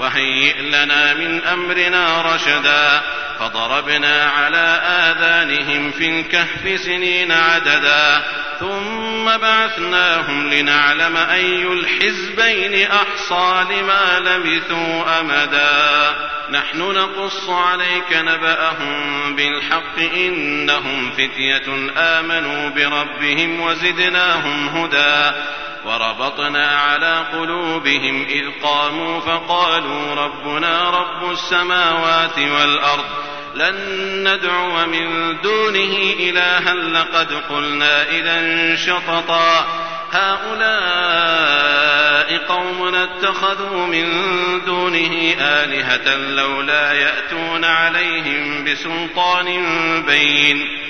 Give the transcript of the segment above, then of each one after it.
وهيئ لنا من أمرنا رشدا. فضربنا على آذانهم في الكهف سنين عددا. ثم بعثناهم لنعلم أي الحزبين أحصى لما لبثوا أمدا. نحن نقص عليك نبأهم بالحق إنهم فتية آمنوا بربهم وزدناهم هدى. وربطنا على قلوبهم إذ قاموا فقالوا ربنا رب السماوات والأرض لن ندعو من دونه إلها لقد قلنا إذا شططا. هؤلاء قوم اتخذوا من دونه آلهة لولا يأتون عليهم بسلطان بين.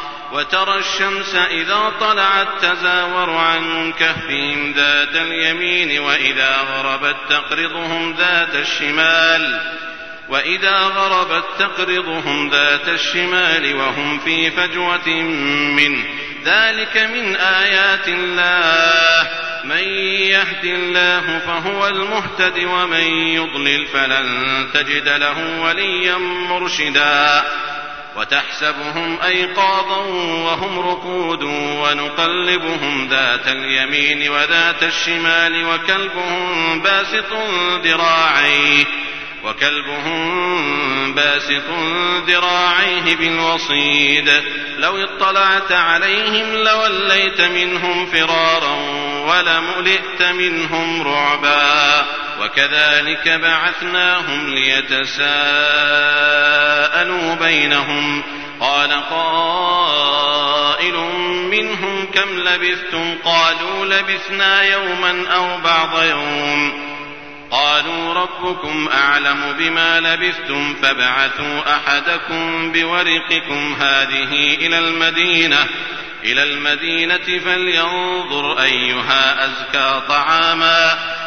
وترى الشمس إذا طلعت تزاور عن كهفهم ذات اليمين وإذا غربت تقرضهم ذات الشمال وإذا غربت تقرضهم ذات الشمال وهم في فجوة منه. ذلك من آيات الله. من يهد الله فهو المهتد ومن يضلل فلن تجد له وليا مرشدا. وتحسبهم أيقاظا وهم رقود ونقلبهم ذات اليمين وذات الشمال وكلبهم باسط ذراعيه وكلبهم باسط ذراعيه بالوصيد لو اطلعت عليهم لوليت منهم فرارا ولملئت منهم رعبا وكذلك بعثناهم ليتساءلوا بينهم. قال قائل منهم كم لبثتم؟ قالوا لبثنا يوما أو بعض يوم. قالوا ربكم أعلم بما لبثتم فابعثوا أحدكم بورقكم هذه إلى المدينة. إلى المدينة فلينظر أيها أزكى طعاما.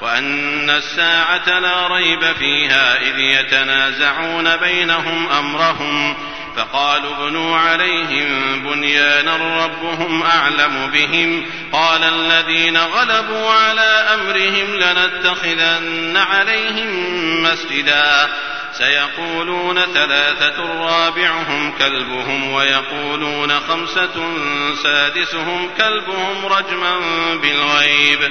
وأن الساعة لا ريب فيها إذ يتنازعون بينهم أمرهم فقالوا ابنوا عليهم بنيانا ربهم أعلم بهم قال الذين غلبوا على أمرهم لنتخذن عليهم مسجدا سيقولون ثلاثة رابعهم كلبهم ويقولون خمسة سادسهم كلبهم رجما بالغيب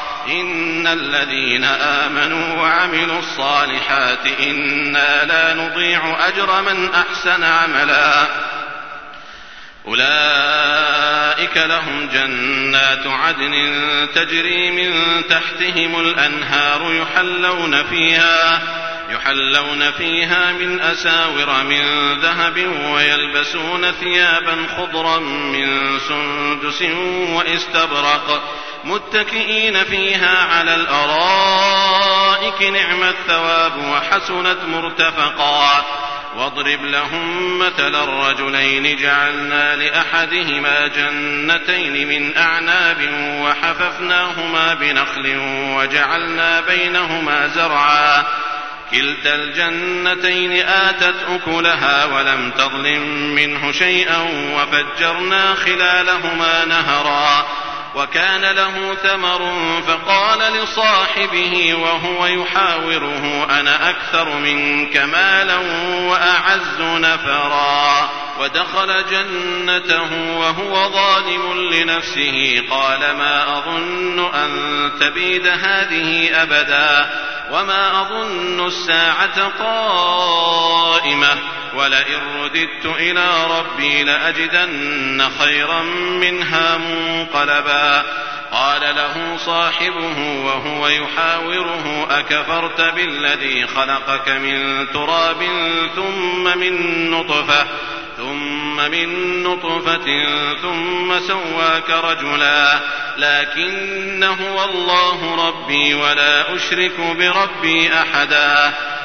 إن الذين آمنوا وعملوا الصالحات إنا لا نضيع أجر من أحسن عملا. أولئك لهم جنات عدن تجري من تحتهم الأنهار يحلون فيها يحلون فيها من أساور من ذهب ويلبسون ثيابا خضرا من سندس وإستبرق متكئين فيها على الأرائك نعم الثواب وحسنت مرتفقا. واضرب لهم مثل الرجلين جعلنا لأحدهما جنتين من أعناب وحففناهما بنخل وجعلنا بينهما زرعا. كلتا الجنتين آتت أكلها ولم تظلم منه شيئا وفجرنا خلالهما نهرا. وكان له ثمر فقال لصاحبه وهو يحاوره أنا أكثر منك مالا وأعز نفرا. ودخل جنته وهو ظالم لنفسه. قال ما أظن أن تبيد هذه أبدا وما أظن الساعة قائمة. ولئن رددت إلى ربي لأجدن خيرا منها منقلبا. قال له صاحبه وهو يحاوره أكفرت بالذي خلقك من تراب ثم من نطفة؟ من نطفة ثم سواك رجلا. لكن هو الله ربي ولا أشرك بربي أحدا.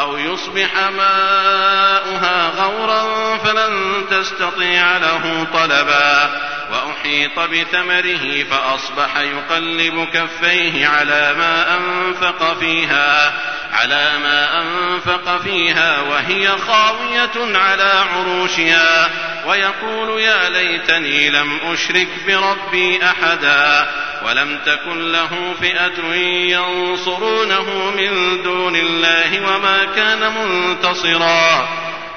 أو يصبح ماؤها غورا فلن تستطيع له طلبا. وأحيط بثمره فأصبح يقلب كفيه على ما أنفق فيها. على ما أنفق فيها وهي خاوية على عروشها ويقول يا ليتني لم أشرك بربي أحدا ولم تكن له فئة ينصرونه من دون الله وما كان منتصرا.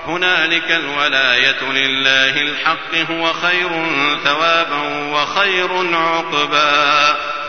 هنالك الولاية لله الحق هو خير ثوابا وخير عقبا.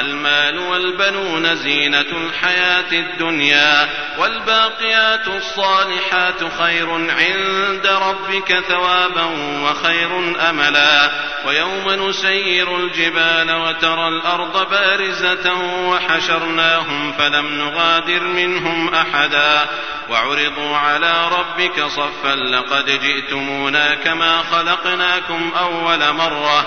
المال والبنون زينة الحياة الدنيا والباقيات الصالحات خير عند ربك ثوابا وخير أملا ويوم نسير الجبال وترى الأرض بارزة وحشرناهم فلم نغادر منهم أحدا وعرضوا على ربك صفا لقد جئتمونا كما خلقناكم أول مرة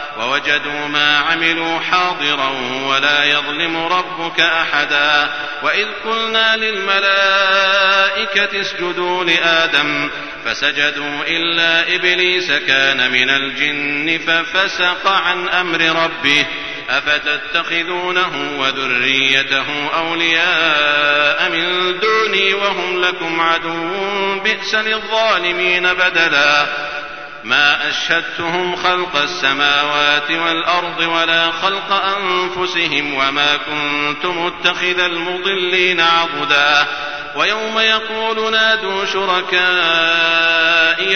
ووجدوا ما عملوا حاضرا ولا يظلم ربك أحدا. وإذ قلنا للملائكة اسجدوا لآدم فسجدوا إلا إبليس كان من الجن ففسق عن أمر ربه. أفتتخذونه وذريته أولياء من دوني وهم لكم عدو بئس للظالمين بدلا. ما أشهدتهم خلق السماوات والأرض ولا خلق أنفسهم وما كنت متخذ المضلين عضدا. ويوم يقول نادوا شركائي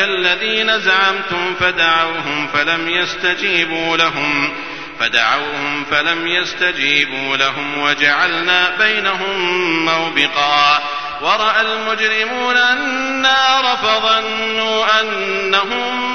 الذين زعمتم فدعوهم فلم يستجيبوا لهم. فدعوهم فلم يستجيبوا لهم وجعلنا بينهم موبقا. ورأى المجرمون النار فظنوا أنهم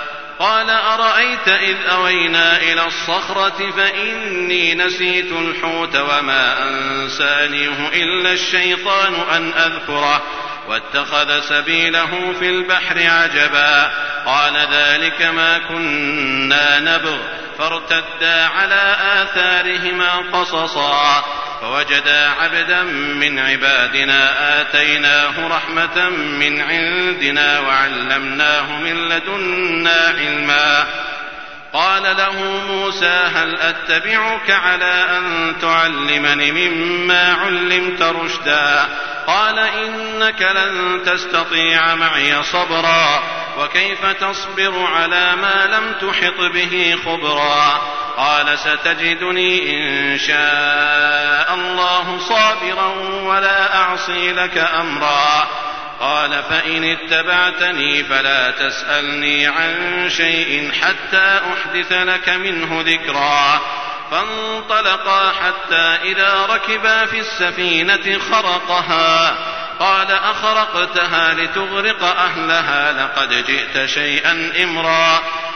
قال أرأيت إذ أوينا إلى الصخرة فإني نسيت الحوت وما أنسانيه إلا الشيطان أن أذكره واتخذ سبيله في البحر عجبا قال ذلك ما كنا نبغ فارتدا على آثارهما قصصا فوجدا عبدا من عبادنا آتيناه رحمة من عندنا وعلمناه من لدنا علما. قال له موسى هل أتبعك على أن تعلمني مما علمت رشدا؟ قال إنك لن تستطيع معي صبرا وكيف تصبر على ما لم تحط به خبرا؟ قال ستجدني إن شاء الله صابرا ولا أعصي لك أمرا. قال فإن اتبعتني فلا تسألني عن شيء حتى أحدث لك منه ذكرا. فانطلقا حتى إذا ركبا في السفينة خرقها. قال أخرقتها لتغرق أهلها لقد جئت شيئا إمرا.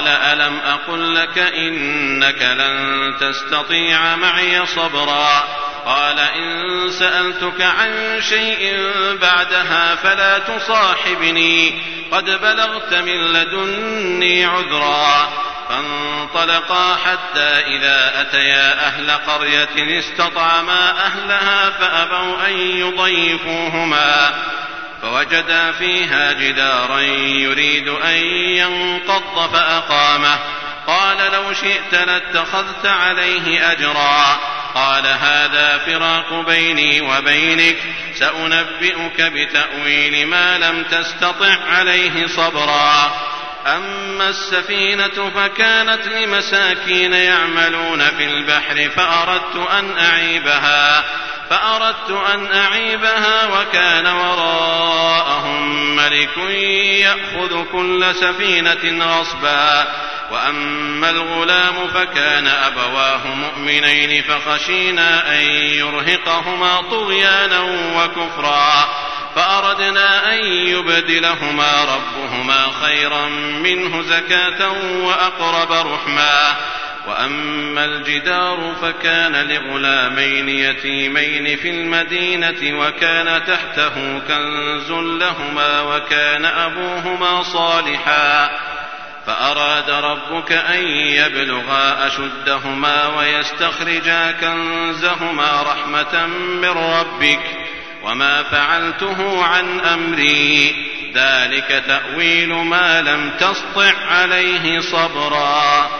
قال ألم أقل لك إنك لن تستطيع معي صبرا؟ قال إن سألتك عن شيء بعدها فلا تصاحبني. قد بلغت من لدني عذرا. فانطلقا حتى إذا أتيا أهل قرية استطعما أهلها فأبوا أن يضيفوهما. فوجدا فيها جدارا يريد أن ينقض فأقامه. قال لو شئت لاتخذت عليه أجرا. قال هذا فراق بيني وبينك. سأنبئك بتأويل ما لم تستطع عليه صبرا. أما السفينة فكانت لمساكين يعملون في البحر فأردت أن أعيبها. فأردت أن أعيبها وكان وراءهم ملك يأخذ كل سفينة غصبا. وأما الغلام فكان أبواه مؤمنين فخشينا أن يرهقهما طغيانا وكفرا. فأردنا أن يبدلهما ربهما خيرا منه زكاة وأقرب رحما وأما الجدار فكان لغلامين يتيمين في المدينة وكان تحته كنز لهما وكان أبوهما صالحا. فأراد ربك أن يبلغا أشدهما ويستخرجا كنزهما رحمة من ربك وما فعلته عن أمري. ذلك تأويل ما لم تسطع عليه صبرا.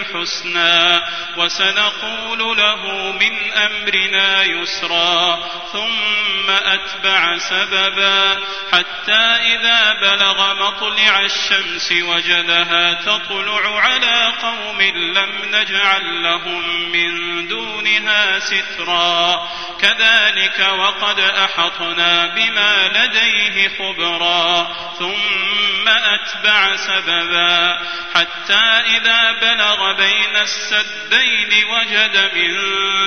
الحسنى وسنقول له من أمرنا يسرا ثم أتبع سببا حتى إذا بلغ مطلع الشمس وجدها تطلع على قوم لم نجعل لهم من دونها سترا كذلك وقد أحطنا بما لديه خبرا ثم أتبع سببا حتى إذا بلغ بين السدين وجد من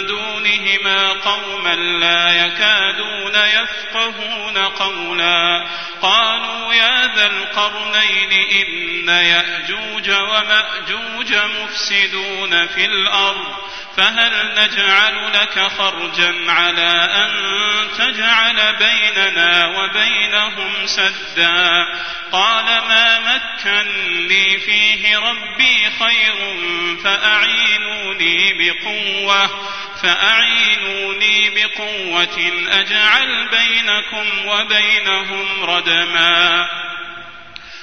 دونهما قوما لا يكادون يفقهون قولا. قالوا يا ذا القرنين إن يأجوج ومأجوج مفسدون في الأرض فهل نجعل لك خرجا على أن تجعل بيننا وبينهم سدا؟ قال ما مكني فيه ربي خير فأعينوني بقوة فأعينوني بقوة أجعل بينكم وبينهم ردما.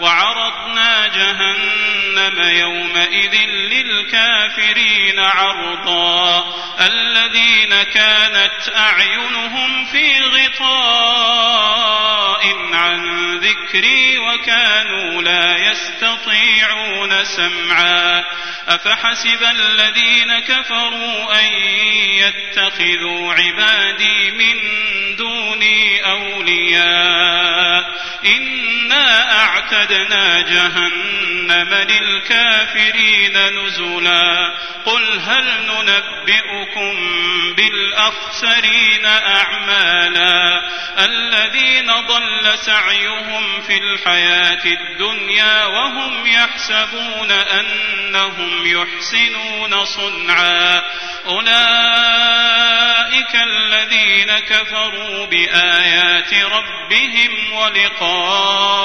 وعرضنا جهنم يومئذ للكافرين عرضا. الذين كانت أعينهم في غطاء عن ذكري وكانوا لا يستطيعون سمعا. أفحسب الذين كفروا أن يتخذوا عبادي من دوني أولياء. إنا أعتدنا جهنم. للكافرين نزلا. قل هل ننبئكم بالأخسرين أعمالا؟ الذين ضل سعيهم في الحياة الدنيا وهم يحسبون أنهم يحسنون صنعا. أولئك الذين كفروا بآيات ربهم ولقائه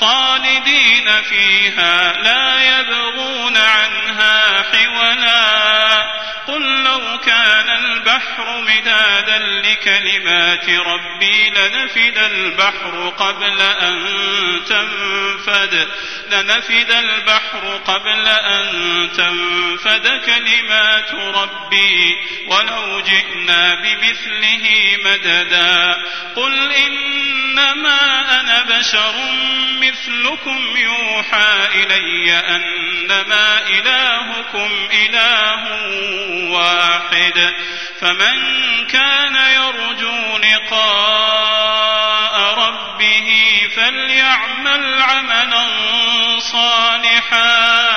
خالدين فيها لا يبغون عنها حولا قل لو كان البحر مدادا لكلمات ربي لنفد البحر قبل أن تنفد لنفد البحر قبل أن تنفد كلمات ربي ولو جئنا بمثله مددا قل إنما أنا بشر مثلكم يوحى إلي أنما إلهكم إله واحد فمن كان يرجو لقاء ربه فليعمل عملا صالحا